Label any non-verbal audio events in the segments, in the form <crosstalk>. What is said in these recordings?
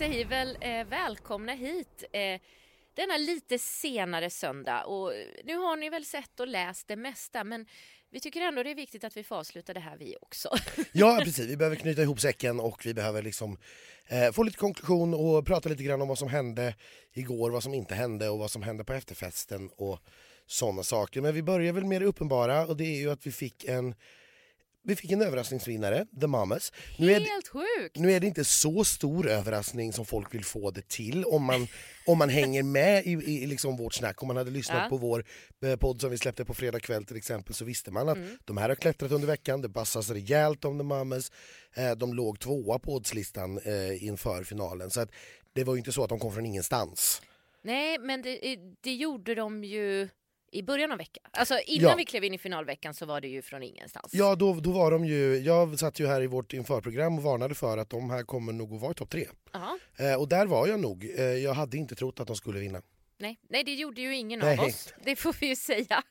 säger väl eh, välkomna hit eh, denna lite senare söndag. Och nu har ni väl sett och läst det mesta men vi tycker ändå det är viktigt att vi får avsluta det här vi också. <laughs> Ja precis, vi behöver knyta ihop säcken och vi behöver liksom eh, få lite konklusion och prata lite grann om vad som hände igår, vad som inte hände och vad som hände på efterfesten och sådana saker. Men vi börjar väl med det uppenbara och det är ju att vi fick en vi fick en överraskningsvinnare, The Mamas. Nu är, Helt sjukt! Nu är det inte så stor överraskning som folk vill få det till om man, om man hänger med i, i liksom vårt snack. Om man hade lyssnat ja. på vår eh, podd som vi släppte på fredag kväll till exempel så visste man att mm. de här har klättrat under veckan, det bassas rejält om The Mamas. Eh, de låg tvåa på oddslistan eh, inför finalen så att det var ju inte så att de kom från ingenstans. Nej, men det, det gjorde de ju i början av veckan. Alltså innan ja. vi klev in i finalveckan så var det ju från ingenstans. Ja, då, då var de ju, jag satt ju här i vårt införprogram och varnade för att de här kommer nog att vara i topp tre. Eh, och där var jag nog. Eh, jag hade inte trott att de skulle vinna. Nej, nej det gjorde ju ingen Nej. av oss. <laughs> Det får vi ju säga.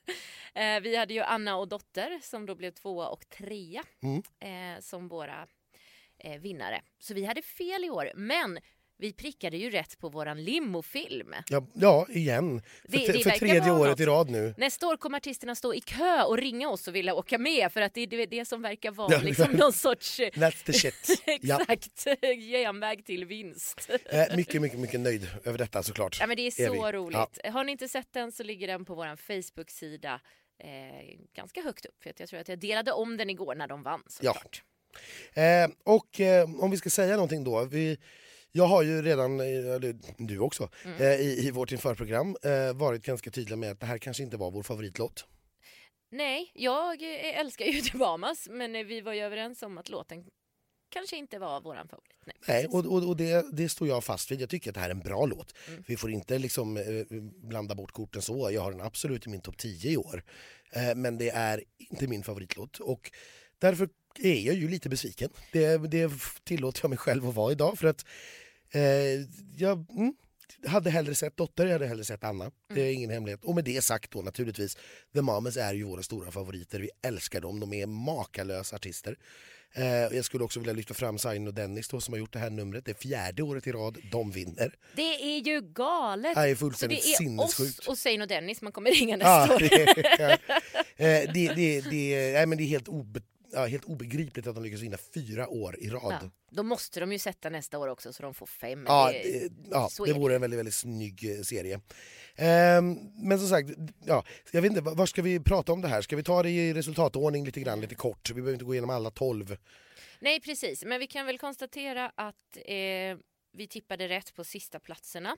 Eh, vi hade ju Anna och Dotter som då blev tvåa och trea mm. eh, som våra eh, vinnare. Så vi hade fel i år. Men vi prickade ju rätt på våran limofilm. Ja, ja igen. För, det, det för tredje året något. i rad nu. Nästa år kommer artisterna stå i kö och ringa oss och vilja åka med för att det är det som verkar vara ja, <laughs> liksom någon sorts... That's the shit. <laughs> Exakt, <laughs> genväg till vinst. Eh, mycket, mycket, mycket nöjd över detta såklart. Ja men det är, så vi. roligt. Ja. Har ni inte sett den så ligger den på vår Facebook-sida eh, ganska högt upp. För jag tror att jag delade om den igår när de vann såklart. Ja. Eh, och eh, om vi ska säga någonting då. Vi, jag har ju redan, eller du också, mm. eh, i, i vårt införprogram eh, varit ganska tydlig med att det här kanske inte var vår favoritlåt. Nej, jag eh, älskar ju <laughs> The Bahamas men eh, vi var ju överens om att låten kanske inte var vår favorit. Nej, Nej och, och, och det, det, står jag fast vid. Jag tycker att det här är en bra låt. Mm. Vi får inte liksom eh, blanda bort korten så. Jag har den absolut i min topp 10 i år. Eh, men det är inte min favoritlåt. Och därför är jag ju lite besviken. Det, det tillåter jag mig själv att vara idag. För att eh, jag mm, hade hellre sett Dotter, jag hade hellre sett Anna. Mm. Det är ingen hemlighet. Och med det sagt då naturligtvis, The Mamas är ju våra stora favoriter. Vi älskar dem, de är makalösa artister. Eh, jag skulle också vilja lyfta fram Sain och Dennis då, som har gjort det här numret. Det är fjärde året i rad de vinner. Det är ju galet! Det är fullständigt Så det är oss och Sain och Dennis man kommer ringa nästa ja, år. Det, ja. <laughs> eh, det, det, det, nej, men det är helt obe ja, helt obegripligt att de lyckas vinna fyra år i rad. Ja, då måste de ju sätta nästa år också så de får fem. Ja, det, ja, det vore en väldigt, väldigt snygg eh, serie. Ehm, men som sagt, ja, jag vet inte, var ska vi prata om det här? Ska vi ta det i resultatordning lite grann, lite kort? Vi behöver inte gå igenom alla tolv. Nej precis, men vi kan väl konstatera att eh, vi tippade rätt på sista platserna.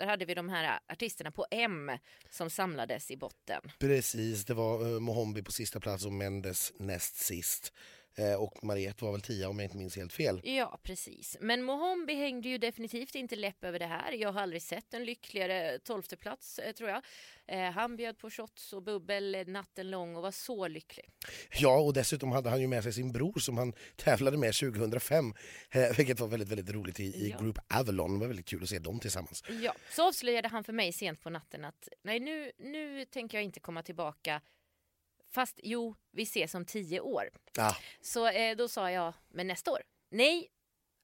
Där hade vi de här artisterna på M som samlades i botten. Precis, det var eh, Mohombi på sista plats och Mendes näst sist. Eh, och Mariette var väl tia om jag inte minns helt fel. Ja precis. Men Mohombi hängde ju definitivt inte läpp över det här. Jag har aldrig sett en lyckligare tolfte plats eh, tror jag. Eh, han bjöd på shots och bubbel natten lång och var så lycklig. Ja och dessutom hade han ju med sig sin bror som han tävlade med 2005. vilket var väldigt väldigt roligt i, i ja. Group Avalon. Det var väldigt kul att se dem tillsammans. Ja, så avslöjade han för mig sent på natten att nej nu, nu tänker jag inte komma tillbaka Fast jo, vi ses om tio år. Ah. Så eh, då sa jag, men nästa år? Nej,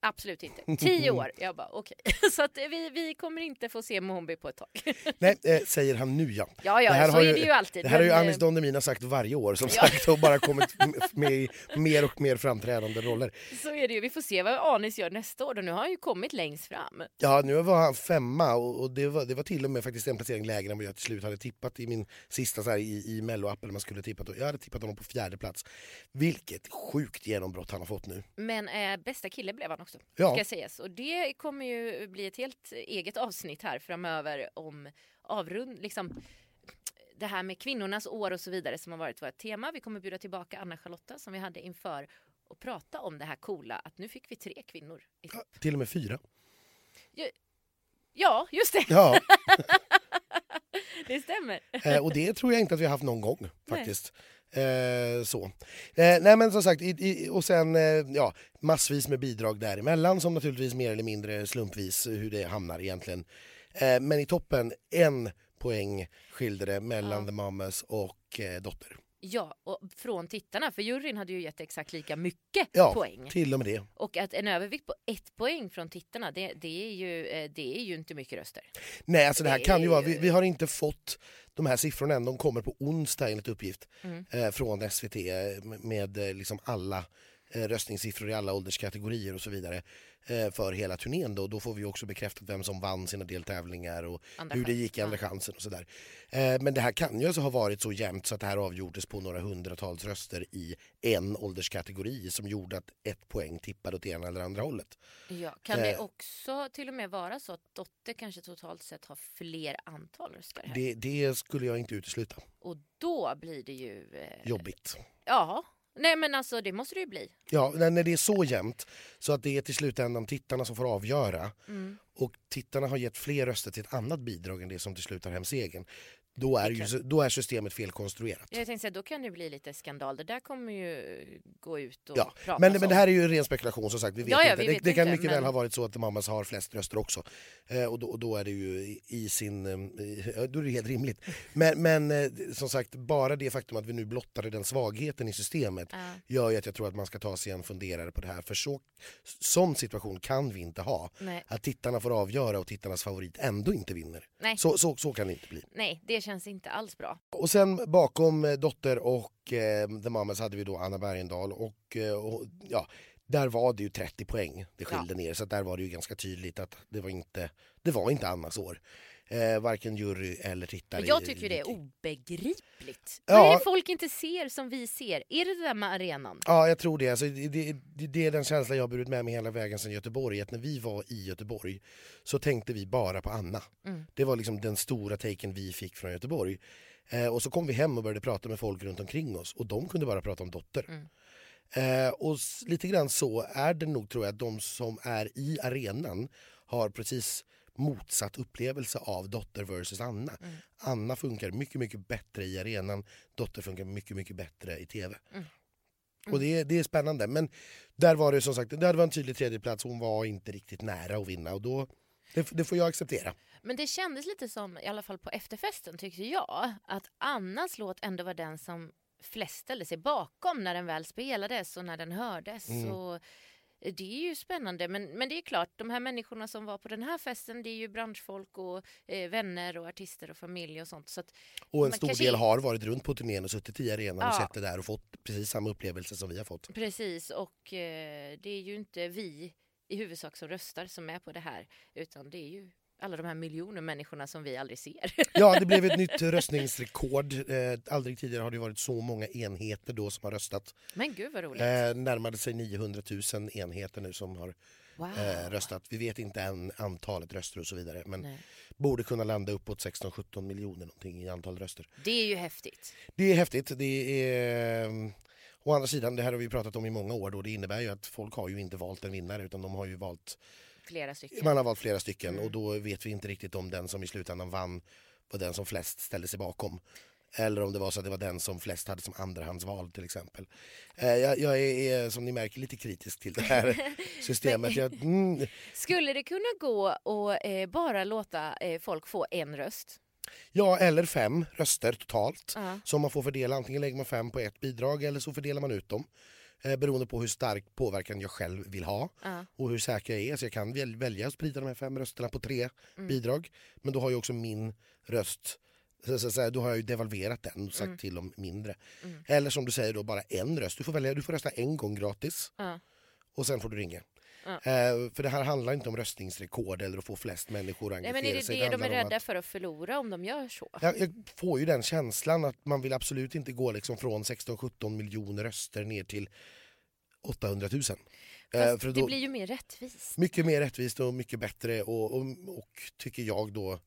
Absolut inte. Tio år. Jag bara okej. Okay. <laughs> Så att vi, vi kommer inte få se Mohombi på ett tag. <laughs> Nej, eh, säger han nu ja. Ja, ja, det här så har är det ju alltid. Det här men... har ju Anis Don Demina sagt varje år som <laughs> ja. sagt och bara kommit med i mer och mer framträdande roller. Så är det ju. Vi får se vad Anis gör nästa år och nu har han ju kommit längst fram. Ja, nu var han femma och, och det, var, det var till och med faktiskt en placering lägre än vad jag till slut hade tippat i min sista så här, i, i melloappen man skulle tippat. Jag hade tippat honom på fjärde plats. Vilket sjukt genombrott han har fått nu. Men eh, bästa kille blev han också. Ja. Ska sägas och det kommer ju bli ett helt eget avsnitt här framöver om avrund, liksom det här med kvinnornas år och så vidare som har varit vårt tema. Vi kommer bjuda tillbaka Anna-Charlotta som vi hade inför och prata om det här coola att nu fick vi tre kvinnor i. Ja, till och med fyra. Ja, ja just det. Ja. <laughs> det stämmer. Eh, och det tror jag inte att vi har haft någon gång faktiskt. Nej. Eh, så. Eh, nej men som sagt, i, i, och sen eh, ja, massvis med bidrag däremellan som naturligtvis mer eller mindre slumpvis hur det hamnar egentligen. Eh, men i toppen, en poäng skilde det mellan ja. The Mamas och eh, Dotter. Ja, och från tittarna, för juryn hade ju gett exakt lika mycket ja, poäng. till och med det. Och att en övervikt på ett poäng från tittarna, det, det, är, ju, eh, det är ju inte mycket röster. Nej, alltså det här det kan ju vara, vi, vi, har inte fått de här siffrorna än, de kommer på onsdag enligt uppgift mm. eh, från SVT eh, med eh, liksom alla röstningssiffror i alla ålderskategorier och så vidare. Eh, för hela turnén. Då. då får vi också bekräftat vem som vann sina deltävlingar och andra hur det gick i Andra chansen och sådär. Eh, men det här kan ju alltså ha varit så jämnt så att det här avgjordes på några hundratals röster i en ålderskategori som gjorde att ett poäng tippade åt ena eller andra hållet. Ja, kan det eh. också till och med vara så att Dotter kanske totalt sett har fler antal röster? Här? Det, det skulle jag inte utesluta. Och då blir det ju... Eh... Jobbigt. Ja, Nej men alltså det måste det ju bli. Ja, när det är så jämnt så att det är till slutändan tittarna som får avgöra mm. och tittarna har gett fler röster till ett annat bidrag än det som till slut har hem segern då är, ju, då är systemet felkonstruerat. Jag tänkte säga, då kan det bli lite skandal. Det där kommer ju gå ut och ja. prata men, men det här är ju ren spekulation som sagt. Vi vet ja, ja, inte. Vi det, vet det kan inte, mycket men... väl ha varit så att Mamas har flest röster också. Eh, och, då, och, då, är det ju i sin... Eh, då är det helt rimligt. Men, men eh, som sagt, bara det faktum att vi nu blottade den svagheten i systemet ja. gör ju att jag tror att man ska ta sig en funderare på det här. För så, sån situation kan vi inte ha. Nej. Att tittarna får avgöra och tittarnas favorit ändå inte vinner. Nej. Så, så, så kan det inte bli. Nej, det känns inte alls bra. Och sen bakom eh, Dotter och eh, The Mamas hade vi då Anna Bergendahl och, eh, och, ja, där var det ju 30 poäng det skilde ja. ner så där var det ju ganska tydligt att det var inte, det var inte Annas år. Eh, varken jury eller tittare. Jag tycker det är obegripligt. Ja. Vad är det folk inte ser som vi ser? Är det det där med arenan? Ja, jag tror det. Alltså, det, det, det är den känsla jag har burit med mig hela vägen sedan Göteborg. Att när vi var i Göteborg så tänkte vi bara på Anna. Mm. Det var liksom den stora taken vi fick från Göteborg. Eh, och så kom vi hem och började prata med folk runt omkring oss och de kunde bara prata om Dotter. Mm. Eh, och lite grann så är det nog tror jag, de som är i arenan har precis motsatt upplevelse av Dotter versus Anna. Mm. Anna funkar mycket, mycket bättre i arenan, Dotter funkar mycket, mycket bättre i tv. Mm. Mm. Och det, det är spännande. Men där var det som sagt, där var en tydlig tredjeplats, hon var inte riktigt nära att vinna och då, det, det får jag acceptera. Men det kändes lite som, i alla fall på efterfesten tyckte jag, att Annas låt ändå var den som flest ställde sig bakom när den väl spelades och när den hördes. Mm. Så det är ju spännande, men, men det är klart, de här människorna som var på den här festen, det är ju branschfolk och eh, vänner och artister och familj och sånt. Så och en stor kanske... del har varit runt på turnén och suttit i arenan ja. och sett det där och fått precis samma upplevelse som vi har fått. Precis, och eh, det är ju inte vi i huvudsak som röstar som är på det här, utan det är ju alla de här miljoner människorna som vi aldrig ser. <laughs> Ja, det blev ett <laughs> nytt röstningsrekord. Eh, aldrig tidigare har det varit så många enheter då som har röstat. Men gud vad roligt. Eh, närmade sig 900 000 enheter nu som har wow. eh, röstat. Vi vet inte än antalet röster och så vidare. Men Nej. borde kunna landa uppåt 16-17 miljoner någonting i antal röster. Det är ju häftigt. Det är häftigt. Det är... Å andra sidan, det här har vi pratat om i många år, då, det innebär ju att folk har ju inte valt en vinnare utan de har ju valt flera stycken. Man har valt flera stycken mm. och då vet vi inte riktigt om den som i slutändan vann var den som flest ställde sig bakom. Eller om det var så att det var den som flest hade som andrahandsval till exempel. Eh, jag, jag är, är, som ni märker lite kritisk till det här <laughs> systemet. Jag, <laughs> mm. Skulle det kunna gå att eh, bara låta eh, folk få en röst? Ja, eller fem röster totalt. Uh -huh. Som man får fördela. Antingen lägger man fem på ett bidrag eller så fördelar man ut dem eh, beroende på hur stark påverkan jag själv vill ha uh. och hur säker jag är. Så jag kan väl välja att sprida de här fem rösterna på tre mm. bidrag. Men då har ju också min röst så, så, så, då har jag ju devalverat den och sagt mm. till om mindre. Mm. Eller som du säger då bara en röst. Du får, välja, du får rösta en gång gratis uh. och sen får du ringa. Ja. Eh, för det här handlar inte om röstningsrekord eller att få flest människor att engagera Nej, men är det sig. det, det de är rädda att... för att förlora om de gör så? Jag, jag, får ju den känslan att man vill absolut inte gå liksom från 16-17 miljoner röster ner till 800 000. Eh, för det blir ju mer rättvist. Mycket mer rättvist och mycket bättre och, och, och tycker jag då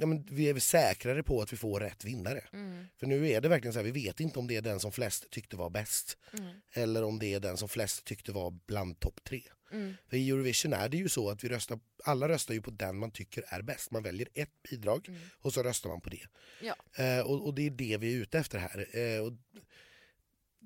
Ja, men vi är säkrare på att vi får rätt vinnare. Mm. För nu är det verkligen så här, vi vet inte om det är den som flest tyckte var bäst. Mm. Eller om det är den som flest tyckte var bland topp tre. Mm. För i Eurovision är det ju så att vi röstar, alla röstar ju på den man tycker är bäst. Man väljer ett bidrag mm. och så röstar man på det. Ja. Eh, och, och, det är det vi är ute efter här. Eh, och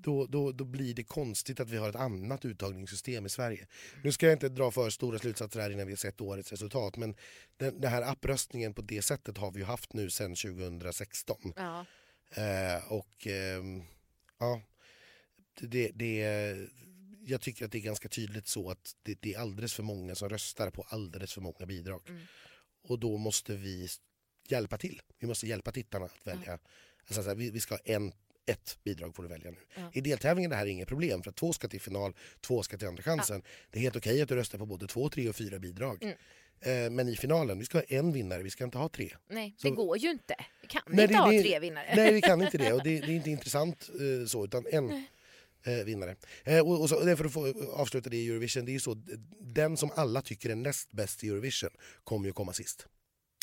då, då, då blir det konstigt att vi har ett annat uttagningssystem i Sverige. Nu ska jag inte dra för stora slutsatser här innan vi har sett årets resultat men den, den här appröstningen på det sättet har vi ju haft nu sedan 2016. Ja. Eh, och eh, ja, det, det, jag tycker att det är ganska tydligt så att det, det, är alldeles för många som röstar på alldeles för många bidrag. Mm. Och då måste vi hjälpa till. Vi måste hjälpa tittarna att välja. Mm. Alltså, vi, vi ska ha en ett bidrag får du välja nu. Ja. I deltävlingen är det här inget problem för att två ska till final, två ska till andra chansen. Ja. Det är helt okej att du röstar på både två, tre och fyra bidrag. Mm. Eh, men i finalen, vi ska ha en vinnare, vi ska inte ha tre. Nej, så, det går ju inte. Vi kan nej, inte det, ha det, tre vinnare. Nej, vi kan inte det och det, det är inte <laughs> intressant eh, så, utan en eh, vinnare. Eh, och, och så, för att få avsluta det i Eurovision, det är ju så, den som alla tycker är näst bäst i Eurovision kommer ju komma sist.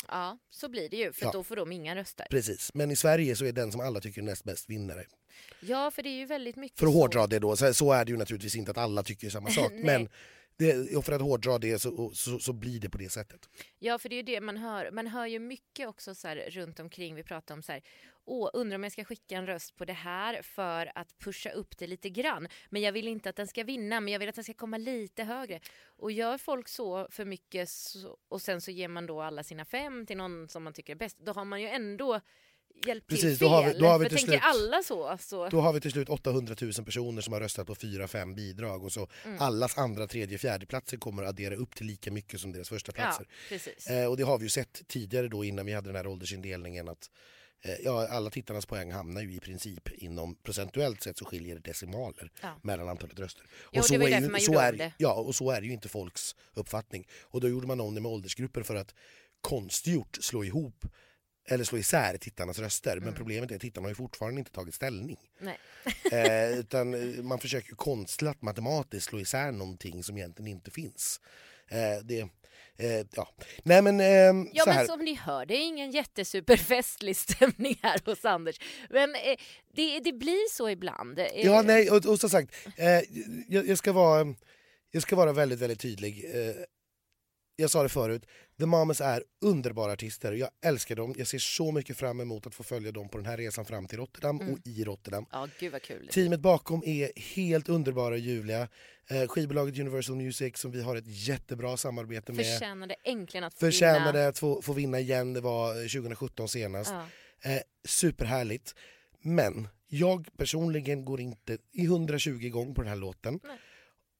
Ja, så blir det ju, för ja. då får de inga röster. Precis, men i Sverige så är den som alla tycker är näst bäst vinnare. Ja, för det är ju väldigt mycket För att så. hårdra det då, så, så är det ju naturligtvis inte att alla tycker samma <laughs> sak. men det, och för att hårdra det så, så, så, blir det på det sättet. Ja, för det är ju det man hör. Man hör ju mycket också så här, runt omkring. Vi pratar om så här, åh, undrar om jag ska skicka en röst på det här för att pusha upp det lite grann. Men jag vill inte att den ska vinna, men jag vill att den ska komma lite högre. Och gör folk så för mycket så, och sen så ger man då alla sina fem till någon som man tycker är bäst, då har man ju ändå hjälpt Precis, till fel. Då har vi, då har vi till slut, alla så, så, Då har vi till slut 800 000 personer som har röstat på fyra, fem bidrag och så mm. allas andra, tredje, fjärde platser kommer att addera upp till lika mycket som deras första platser. Ja, eh, och det har vi ju sett tidigare då innan vi hade den här åldersindelningen att eh, Ja, alla tittarnas poäng hamnar ju i princip inom procentuellt sett så skiljer det decimaler ja. mellan antalet röster. Jo, och så, är ju, så, är, ja, och så är det ju inte folks uppfattning. Och då gjorde man om det med åldersgrupper för att konstgjort slå ihop eller slå isär tittarnas röster. Mm. Men problemet är att tittarna har ju fortfarande inte tagit ställning. <laughs> eh, utan eh, man försöker konstlat matematiskt slå isär någonting som egentligen inte finns. Eh, det, eh, ja. Nej, men, eh, ja, men som ni hör, det är ingen jättesuperfestlig <laughs> stämning här hos Anders. Men eh, det, det blir så ibland. Ja, nej, och, och som sagt, jag, jag, ska vara, jag ska vara väldigt, väldigt tydlig jag sa det förut, The Mamas är underbara artister. Jag älskar dem. Jag ser så mycket fram emot att få följa dem på den här resan fram till Rotterdam mm. och i Rotterdam. Ja, gud vad kul. Teamet bakom är helt underbara och ljuvliga. Eh, skivbolaget Universal Music som vi har ett jättebra samarbete med. Förtjänade äntligen att få Förtjänade vinna. att få, få vinna igen. Det var 2017 senast. Ja. Eh, superhärligt. Men jag personligen går inte i 120 gånger på den här låten. Nej.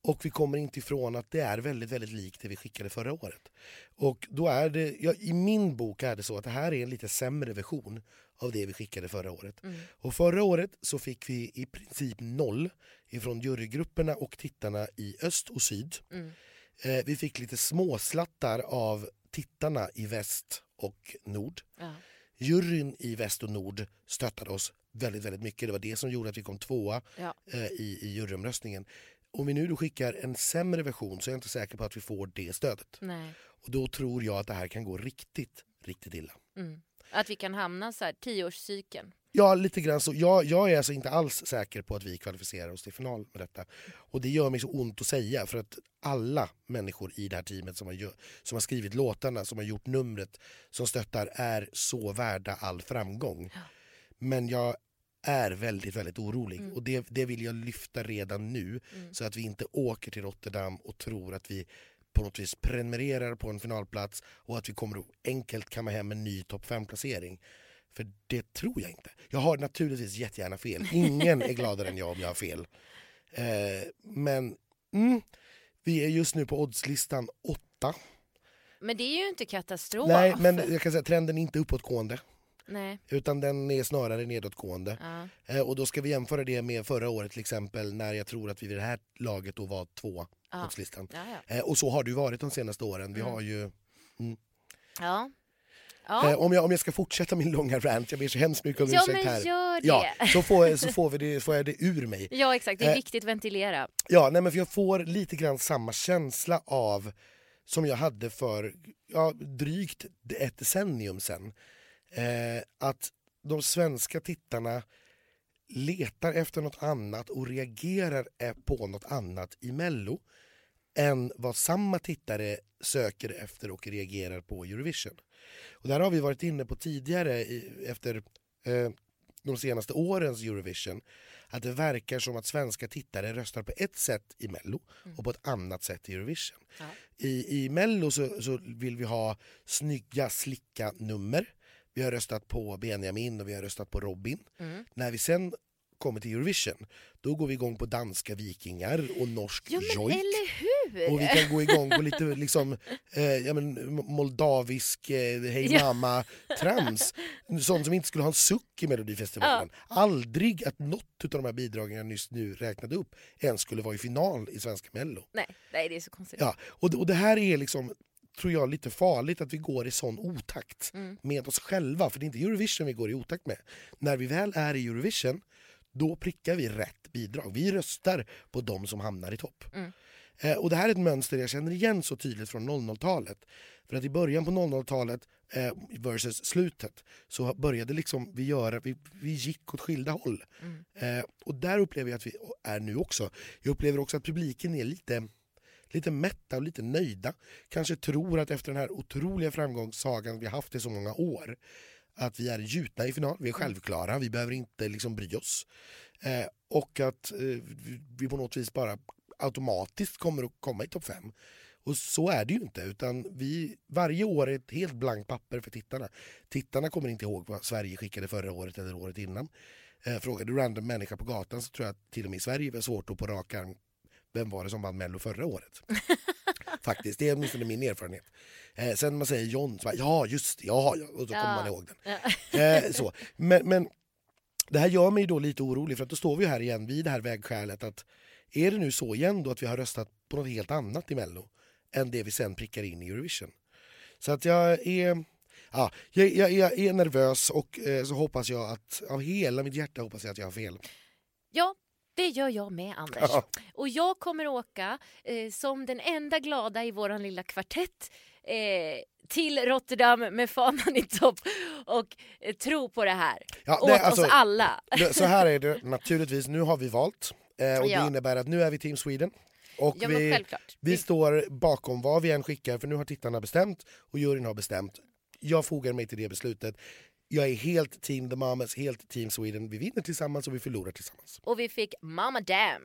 Och vi kommer inte ifrån att det är väldigt, väldigt likt det vi skickade förra året. Och då är det, ja, i min bok är det så att det här är en lite sämre version av det vi skickade förra året. Mm. Och förra året så fick vi i princip noll ifrån jurygrupperna och tittarna i öst och syd. Mm. Eh, vi fick lite småslattar av tittarna i väst och nord. Ja. Juryn i väst och nord stöttade oss väldigt, väldigt mycket. Det var det som gjorde att vi kom tvåa ja. eh, i, i juryomröstningen om vi nu då skickar en sämre version så är jag inte säker på att vi får det stödet. Nej. Och då tror jag att det här kan gå riktigt, riktigt illa. Mm. Att vi kan hamna så här, tioårscykeln. Ja, lite grann så. Jag, jag är alltså inte alls säker på att vi kvalificerar oss till final med detta. Och det gör mig så ont att säga för att alla människor i det här teamet som har, som har skrivit låtarna, som har gjort numret, som stöttar är så värda all framgång. Ja. Men jag är väldigt, väldigt orolig. Mm. Och det, det vill jag lyfta redan nu mm. så att vi inte åker till Rotterdam och tror att vi på något vis prenumererar på en finalplats och att vi kommer att enkelt kamma hem en ny topp 5-placering. För det tror jag inte. Jag har naturligtvis jättegärna fel. <laughs> Ingen är gladare än jag om jag har fel. Eh, men mm, vi är just nu på oddslistan 8. Men det är ju inte katastrof. Nej, men jag kan säga trenden är inte uppåtgående. Nej. Utan den är snarare nedåtgående. Ja. Eh, och då ska vi jämföra det med förra året till exempel när jag tror att vi vid det här laget då var två ja. på listan. Ja, ja. Eh, och så har det ju varit de senaste åren. Vi mm. har ju... Mm. Ja. Ja. Eh, om, jag, om jag ska fortsätta min långa rant, jag ber så hemskt mycket om ja, ursäkt här. Gör det. Ja, så får, så får, vi det, får jag det ur mig. <laughs> Ja exakt, det är eh, viktigt att ventilera. Ja, nej, men för jag får lite grann samma känsla av som jag hade för ja, drygt ett decennium sen eh, att de svenska tittarna letar efter något annat och reagerar på något annat i Mello än vad samma tittare söker efter och reagerar på Eurovision. Och där har vi varit inne på tidigare i, efter eh, de senaste årens Eurovision att det verkar som att svenska tittare röstar på ett sätt i Mello och på ett annat sätt i Eurovision. Ja. I, I Mello så, så vill vi ha snygga, slicka nummer vi har röstat på Benjamin och vi har röstat på Robin. Mm. När vi sen kommer till Eurovision, då går vi igång på danska vikingar och norsk ja, men jojk. Eller hur? Och vi kan gå igång på lite liksom, eh, ja, men, moldavisk eh, hej mamma trams. Sånt som inte skulle ha en suck i Melodifestivalen. Ja. Aldrig att något av de här bidragen jag nyss nu räknade upp ens skulle vara i final i svenska Mello. Nej, nej det är så konstigt. Ja, och, och det här är liksom tror jag lite farligt att vi går i sån otakt mm. med oss själva. För det är inte Eurovision vi går i otakt med. När vi väl är i Eurovision då prickar vi rätt bidrag. Vi röstar på de som hamnar i topp. Mm. Eh, och Det här är ett mönster jag känner igen så tydligt från 00-talet. För att i början på 00-talet eh, versus slutet så började liksom vi göra, vi, vi gick åt skilda håll. Mm. Eh, och där upplever jag att vi är nu också. Jag upplever också att publiken är lite lite mätta och lite nöjda. Kanske tror att efter den här otroliga framgångssagan vi haft i så många år att vi är gjutna i final, vi är självklara, vi behöver inte liksom bry oss. Eh, och att eh, vi på något vis bara automatiskt kommer att komma i topp fem. Och så är det ju inte, utan vi, varje år är ett helt blankt papper för tittarna. Tittarna kommer inte ihåg vad Sverige skickade förra året eller året innan. Eh, frågar du random människa på gatan så tror jag att till och med i Sverige är svårt att på rak arm vem var det som vann Mello förra året? <laughs> Faktiskt, det är åtminstone min erfarenhet. Eh, sen man säger John, så bara, ja just det, ja, och så kommer man ihåg den. Ja. Eh, så. Men, men det här gör mig då lite orolig för att då står vi här igen vid det här vägskälet att är det nu så igen då att vi har röstat på något helt annat i Mello än det vi sen prickar in i Eurovision? Så att jag är, ja, jag, jag, jag är nervös och eh, så hoppas jag att av hela mitt hjärta hoppas jag att jag har fel. Ja, det gör jag med, Anders. Ja. Och jag kommer åka eh, som den enda glada i vår lilla kvartett eh, till Rotterdam med fanan i topp och eh, tro på det här. Ja, Åt alltså, oss alla. så här är det <laughs> naturligtvis, nu har vi valt eh, och ja. det innebär att nu är vi Team Sweden. Och ja, vi, vi står bakom vad vi än skickar för nu har tittarna bestämt och juryn har bestämt. Jag fogar mig till det beslutet jag är helt team The Mamas, helt team Sweden. Vi vinner tillsammans och vi förlorar tillsammans. Och vi fick Mama Dam.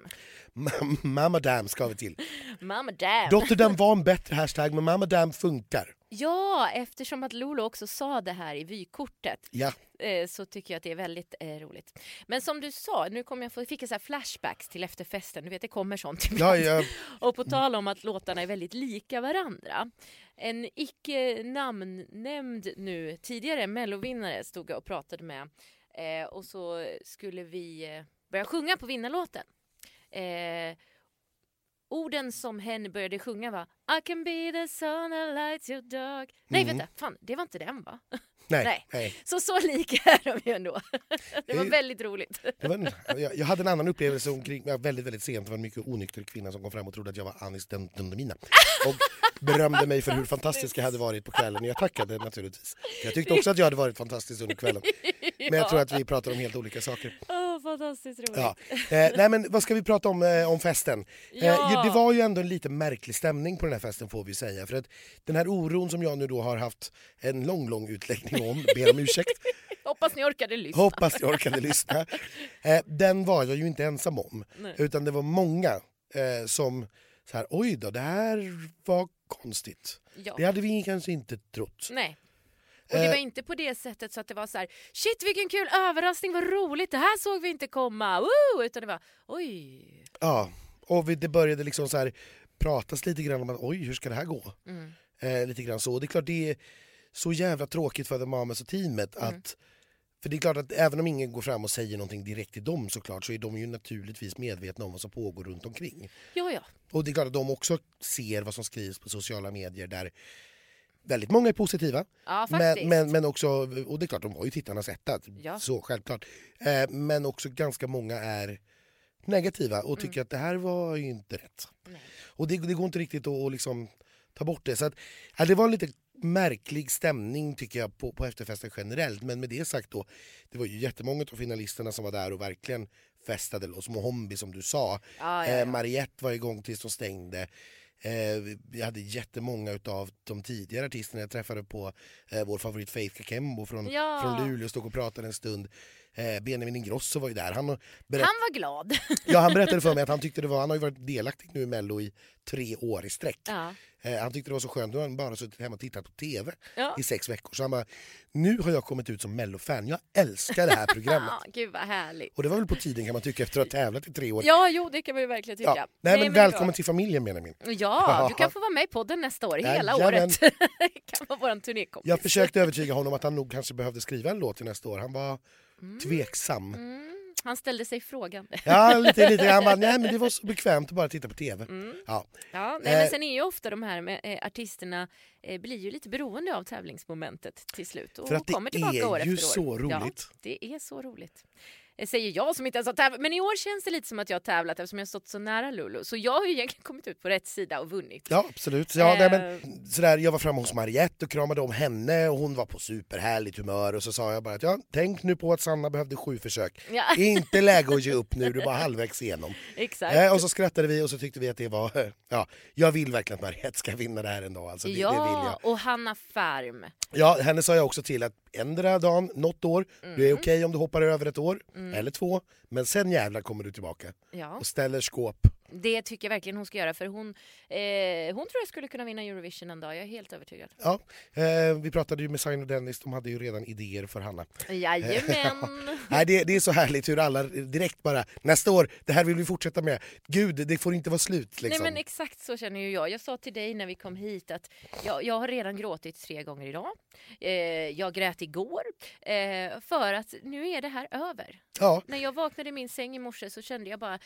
Mamma Dam ska vi till. <laughs> Mamma Dam. Rotterdam var en bättre hashtag men Mamma Dam funkar. Ja, eftersom att Lolo också sa det här i vykortet ja. Eh, så tycker jag att det är väldigt eh, roligt. Men som du sa, nu kommer jag få, fick jag så flashbacks till efterfesten. Du vet, det kommer sånt ibland. Ja, ja. <laughs> Och på tal om att låtarna är väldigt lika varandra. En icke namnnämnd nu, tidigare mellovinnare stod jag och pratade med eh, och så skulle vi eh, börja sjunga på vinnarlåten. Eh, orden som hen började sjunga var I can be the sun that lights your. Nej mm. vänta, fan det var inte den va? <laughs> Nej, nej. nej. Så så lika är de ju ändå. <laughs> Det var väldigt roligt. Var en, <laughs> jag, jag, hade en annan upplevelse omkring, väldigt väldigt sent, det var en mycket onykter kvinna som kom fram och trodde att jag var Anis Dundemina. Och <laughs> berömde mig för hur fantastisk jag hade varit på kvällen. Jag tackade naturligtvis. Jag tyckte också att jag hade varit fantastisk under kvällen. Men jag tror att vi pratar om helt olika saker. Fantastiskt roligt. Ja. Eh, nej men vad ska vi prata om, eh, om festen? Eh, ja. det var ju ändå en lite märklig stämning på den här festen får vi säga. För att den här oron som jag nu då har haft en lång, lång utläggning om, ber om ursäkt. <laughs> Hoppas ni orkade lyssna. Hoppas ni orkade lyssna. Eh, den var jag ju inte ensam om. Nej. Utan det var många eh, som så här, oj då, det här var konstigt. Ja. Det hade vi kanske inte trott. Nej. Och det var eh. inte på det sättet så att det var så här, shit vilken kul överraskning, vad roligt, det här såg vi inte komma, Woo! utan det var oj. Ja, och vi, det började liksom så här pratas lite grann om att oj, hur ska det här gå? Mm. Eh, lite grann så. Det är klart det är så jävla tråkigt för The Mamas och teamet mm. att för det är klart att även om ingen går fram och säger någonting direkt till dem såklart så är de ju naturligtvis medvetna om vad som pågår runt omkring. Ja, ja. Och det är klart att de också ser vad som skrivs på sociala medier där väldigt många är positiva. Ja, men, men, men också, och det är klart de var ju tittarnas etta, ja. så självklart. Eh, men också ganska många är negativa och tycker mm. att det här var ju inte rätt. Nej. Och det, det, går inte riktigt att, liksom ta bort det. Så att, ja, det var en lite märklig stämning tycker jag på, på efterfesten generellt. Men med det sagt då, det var ju jättemånga av finalisterna som var där och verkligen festade loss. Mohombi som du sa. Ah, ja, ja. Eh, Mariette var igång tills de stängde. Eh, vi hade jättemånga av de tidigare artisterna jag träffade på eh, vår favorit Faith Kakembo från, ja. från Luleå, stod och pratade en stund. Eh, Benjamin Ingrosso var ju där. Han, berätt... han var glad. <laughs> ja, han berättade för mig att han tyckte det var, han har ju varit delaktig nu i Mello i tre år i sträck. Ja. Eh, han tyckte det var så skönt, nu har han bara suttit hemma och tittat på TV ja. i sex veckor. Så han bara, nu har jag kommit ut som Mello-fan, jag älskar det här programmet. <laughs> ja, Gud vad härligt. Och det var väl på tiden kan man tycka efter att ha tävlat i tre år. Ja, jo det kan man ju verkligen tycka. Ja. Nej, men, men välkommen till familjen Benjamin. Ja, <laughs> du kan få vara med i podden nästa år, hela ja, året. kan vara våran turnékompis. Jag försökte övertyga honom att han nog kanske behövde skriva en låt till nästa år. Han var mm. tveksam. Mm. Han ställde sig frågande. <laughs> Ja, lite, lite. Han bara, nej men det var så <laughs> bekvämt att bara titta på TV. Mm. Ja. Ja, nej, men eh. sen är ju ofta de här med, eh, artisterna eh, blir ju lite beroende av tävlingsmomentet till slut. Och För att det kommer tillbaka är år ju efter år. så roligt. Ja, det är så roligt. Eh, säger jag som inte ens har tävlat. Men i år känns det lite som att jag har tävlat eftersom jag stått så nära Lulu. Så jag har ju egentligen kommit ut på rätt sida och vunnit. Ja absolut. Ja, nej, men, eh. sådär, jag var framme hos Mariette och kramade om henne och hon var på superhärligt humör och så sa jag bara att ja, tänk nu på att Sanna behövde sju försök. Ja. <laughs> Inte läge att ge upp nu, du var halvvägs igenom. Exakt. Eh, och så skrattade vi och så tyckte vi att det var, <laughs> ja, jag vill verkligen att Mariette ska vinna det här en dag. Alltså, det, ja, det vill jag. och Hanna Färm. Ja, henne sa jag också till att ändra dagen, något år, mm. det är okej okay om du hoppar över ett år, mm. Eller två. Men sen jävlar kommer du tillbaka ja. och ställer skåp. Det tycker jag verkligen hon ska göra för hon, eh, hon tror jag skulle kunna vinna Eurovision en dag, jag är helt övertygad. Ja, eh, vi pratade ju med Sign och Dennis, de hade ju redan idéer för Hanna. Jajamän! <laughs> Nej, det, det är så härligt hur alla direkt bara, nästa år, det här vill vi fortsätta med. Gud, det får inte vara slut. Liksom. Nej men exakt så känner ju jag. Jag sa till dig när vi kom hit att jag, jag har redan gråtit tre gånger idag. Eh, jag grät igår. Eh, för att nu är det här över. Ja. När jag vaknade i min säng i morse så kände jag bara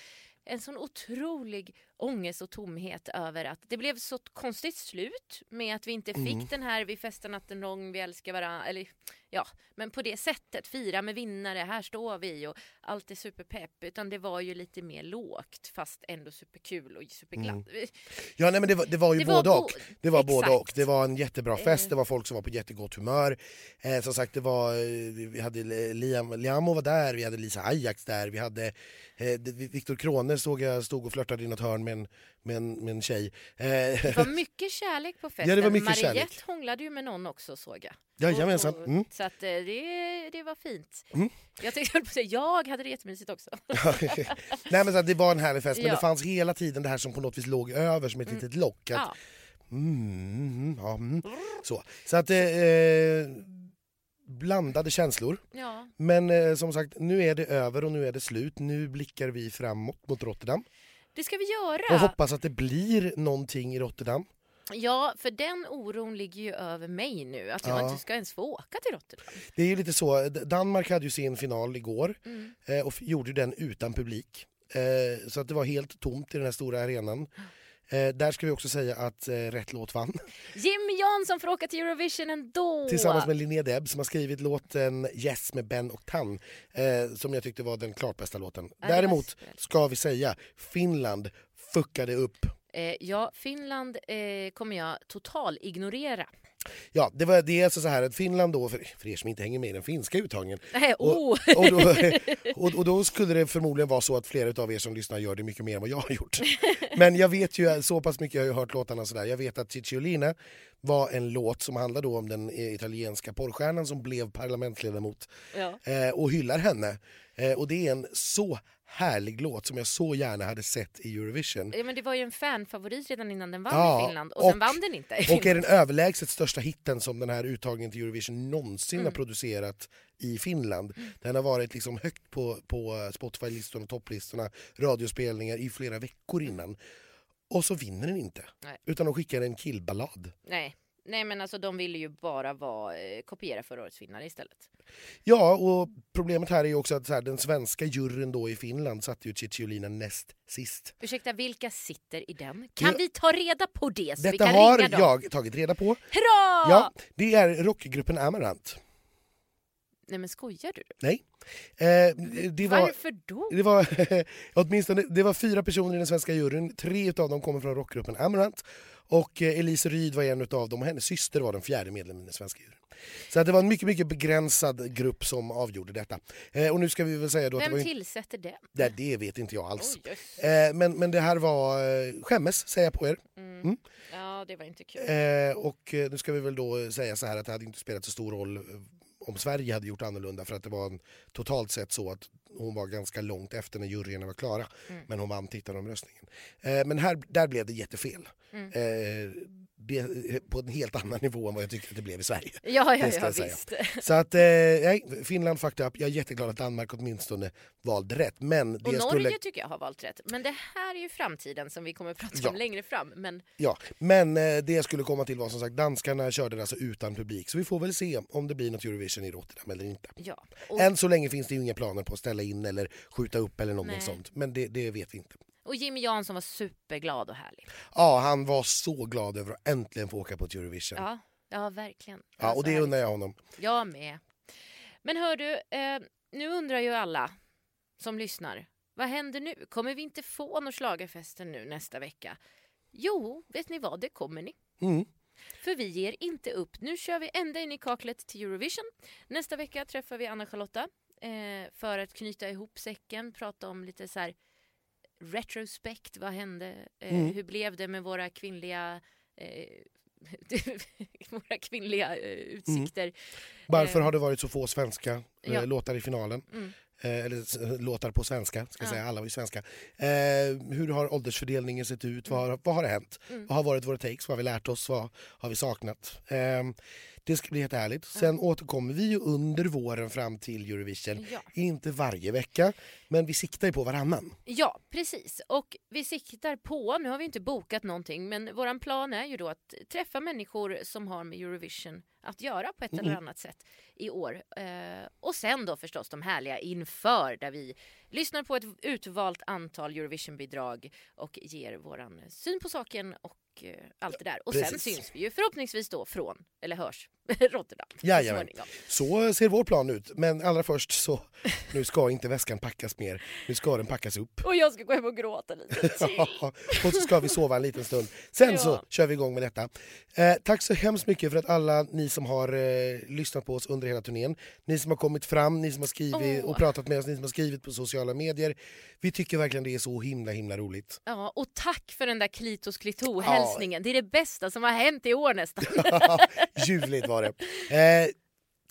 en sån otrolig ångest och tomhet över att det blev så konstigt slut med att vi inte fick mm. den här vi festar natten lång, vi älskar varandra. Eller, ja, men på det sättet, fira med vinnare, här står vi och allt är superpepp. Utan det var ju lite mer lågt fast ändå superkul och superglatt. Mm. Ja nej men det var, det var ju det både var och. Det var både och. Det var en jättebra fest, eh. det var folk som var på jättegott humör. Eh, som sagt det var, eh, vi hade Liam, Liamo var där, vi hade Lisa Ajax där, vi hade eh, Viktor Krone såg jag stod och flörtade i något hörn med en, med en, med en tjej. Eh, det var mycket kärlek på festen. <laughs> Ja, det var mycket Mariette kärlek. hånglade ju med någon också såg jag. Jajamensan. Mm. Så att, eh, det, det var fint. Mm. Jag tänkte <laughs> på säga, jag hade det jättemysigt också. <laughs> Nej men så det var en härlig fest, men det fanns hela tiden det här som på något vis låg över som ett mm. litet lock. Att, ja. Mm, ja, mm. Så. så att eh, blandade känslor. Ja. Men eh, som sagt, nu är det över och nu är det slut. Nu blickar vi framåt mot Rotterdam. Det ska vi göra. Och hoppas att det blir någonting i Rotterdam. Ja, för den oron ligger ju över mig nu. Att jag ja. inte ska ens få åka till Rotterdam. Det är ju lite så. Danmark hade ju sin final igår mm. Eh, och gjorde den utan publik. Eh, så att det var helt tomt i den här stora arenan. Eh, där ska vi också säga att eh, rätt låt vann. <laughs> Jimmy Jansson får åka till Eurovision ändå! Tillsammans med Linnea Deb som har skrivit låten Yes med Ben och Tan eh, som jag tyckte var den klart bästa låten. Ja, Däremot ska vi säga Finland fuckade upp. Eh, ja, Finland eh, kommer jag total ignorera. Ja, det, var, det är alltså så här att Finland då, för, för er som inte hänger med i den finska uttagningen, Nej, oh. och, och, då, <laughs> och, och, då skulle det förmodligen vara så att flera av er som lyssnar gör det mycket mer än vad jag har gjort. <laughs> Men jag vet ju så pass mycket, jag har ju hört låtarna sådär, jag vet att Cicciolina var en låt som handlar då om den italienska porrstjärnan som blev parlamentsledamot ja. eh, och hyllar henne. Eh, och det är en så härlig låt som jag så gärna hade sett i Eurovision. Ja, men det var ju en fanfavorit redan innan den vann ja, i Finland och, och sen vann den inte. Och är den överlägset största hitten som den här uttagningen till Eurovision någonsin mm. har producerat i Finland. Mm. Den har varit liksom högt på, på Spotify-listorna, topplistorna, radiospelningar i flera veckor innan. Och så vinner den inte. Nej. Utan de skickar en killballad. Nej. Nej men alltså de ville ju bara vara, eh, kopiera förra årets vinnare istället. Ja och problemet här är ju också att här, den svenska juryn då i Finland satte ju Cicciolina näst sist. Ursäkta, vilka sitter i den? Kan det, vi ta reda på det? Så detta vi kan har ringa dem? jag tagit reda på. Hurra! Ja, det är rockgruppen Amarant. Nej men skojar du? Nej. Eh, det var, Varför då? Det var, <laughs> åtminstone, det var fyra personer i den svenska juryn, tre av dem kommer från rockgruppen Amarant och eh, Elise Ryd var en av dem och hennes syster var den fjärde medlemmen i den svenska juryn. Så det var en mycket, mycket begränsad grupp som avgjorde detta. Eh, och nu ska vi väl säga då Vem det var tillsätter den? Det, det vet inte jag alls. Oh, eh, men, men det här var eh, skämmes, säger jag på er. Mm. Mm. Ja, det var inte kul. Eh, och eh, nu ska vi väl då säga så här att det hade inte spelat så stor roll om Sverige hade gjort annorlunda för att det var en, totalt sett så att hon var ganska långt efter när juryerna var klara. Mm. Men hon vann tittaromröstningen. Eh, men här, där blev det jättefel. Mm. Eh, på en helt annan nivå än vad jag tycker att det blev i Sverige. <laughs> Ja, ja, ja visst. <laughs> Så att, eh, Finland fucked up. Jag är jätteglad att Danmark åtminstone valde rätt. Men det och Norge skulle... tycker jag har valt rätt. Men det här är ju framtiden som vi kommer att prata ja. om längre fram. Men... Ja, men eh, det jag skulle komma till var som sagt danskarna körde alltså utan publik. Så vi får väl se om det blir något Eurovision i Rotterdam eller inte. Ja. Och... Än så länge finns det ju inga planer på att ställa in eller skjuta upp eller någonting Nej. sånt. Men det, det vet vi inte. Och Jimmy Jansson var superglad och härlig. Ja, han var så glad över att äntligen få åka på Eurovision. Ja, ja verkligen. Ja, och det undrar jag honom. Jag med. Men hör du, eh, nu undrar ju alla som lyssnar. Vad händer nu? Kommer vi inte få någon schlagerfesten nu nästa vecka? Jo, vet ni vad? Det kommer ni. Mm. För vi ger inte upp. Nu kör vi ända in i kaklet till Eurovision. Nästa vecka träffar vi Anna-Charlotta eh, för att knyta ihop säcken, prata om lite så här retrospekt, vad hände? Eh, mm. Hur blev det med våra kvinnliga eh, <laughs> våra kvinnliga eh, utsikter. Mm. Varför eh, har det varit så få svenska eh, ja. låtar i finalen? Mm. Eh, eller låtar på svenska, ska ja. säga. alla var ju svenska. hur har åldersfördelningen sett ut? Mm. Vad, har, vad har hänt? Mm. Vad har varit våra takes? Vad har vi lärt oss? Vad har vi saknat? Det ska bli jättehärligt. Sen mm. återkommer vi ju under våren fram till Eurovision. Ja. Inte varje vecka, men vi siktar ju på varannan. Ja, precis. Och vi siktar på, nu har vi inte bokat någonting, men våran plan är ju då att träffa människor som har med Eurovision att göra på ett mm. eller annat sätt i år. Eh, och sen då förstås de härliga inför där vi lyssnar på ett utvalt antal Eurovision-bidrag och ger våran syn på saken och eh, allt det där. Och Precis. sen syns vi ju förhoppningsvis då från, eller hörs, <laughs> Rotterdam. Jajamän. Så ser vår plan ut. Men allra först så, nu ska inte väskan packas mer. Nu ska den packas upp. Och jag ska gå hem och gråta lite <laughs> och så ska vi sova en liten stund. Sen ja. så kör vi igång med detta. Eh, tack så hemskt mycket för att alla ni som har eh, lyssnat på oss under hela turnén, ni som har kommit fram, ni som har skrivit oh. och pratat med oss, ni som har skrivit på sociala medier. Vi tycker verkligen det är så himla himla roligt. Ja, och tack för den där Klitos Klito Ja. Det är det bästa som har hänt i år nästan. <laughs> Ljuvligt var det. Eh,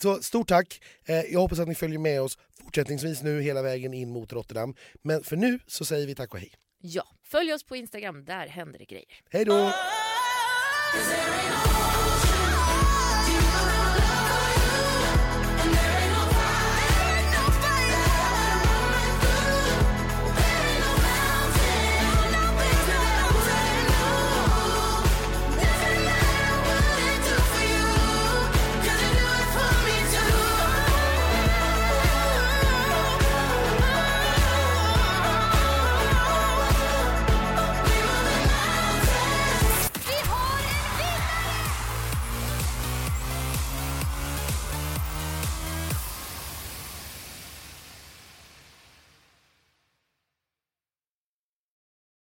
så stort tack. Eh, jag hoppas att ni följer med oss fortsättningsvis nu hela vägen in mot Rotterdam. Men för nu så säger vi tack och hej. Ja, följ oss på Instagram. Där händer det grejer. Hej då! Oh,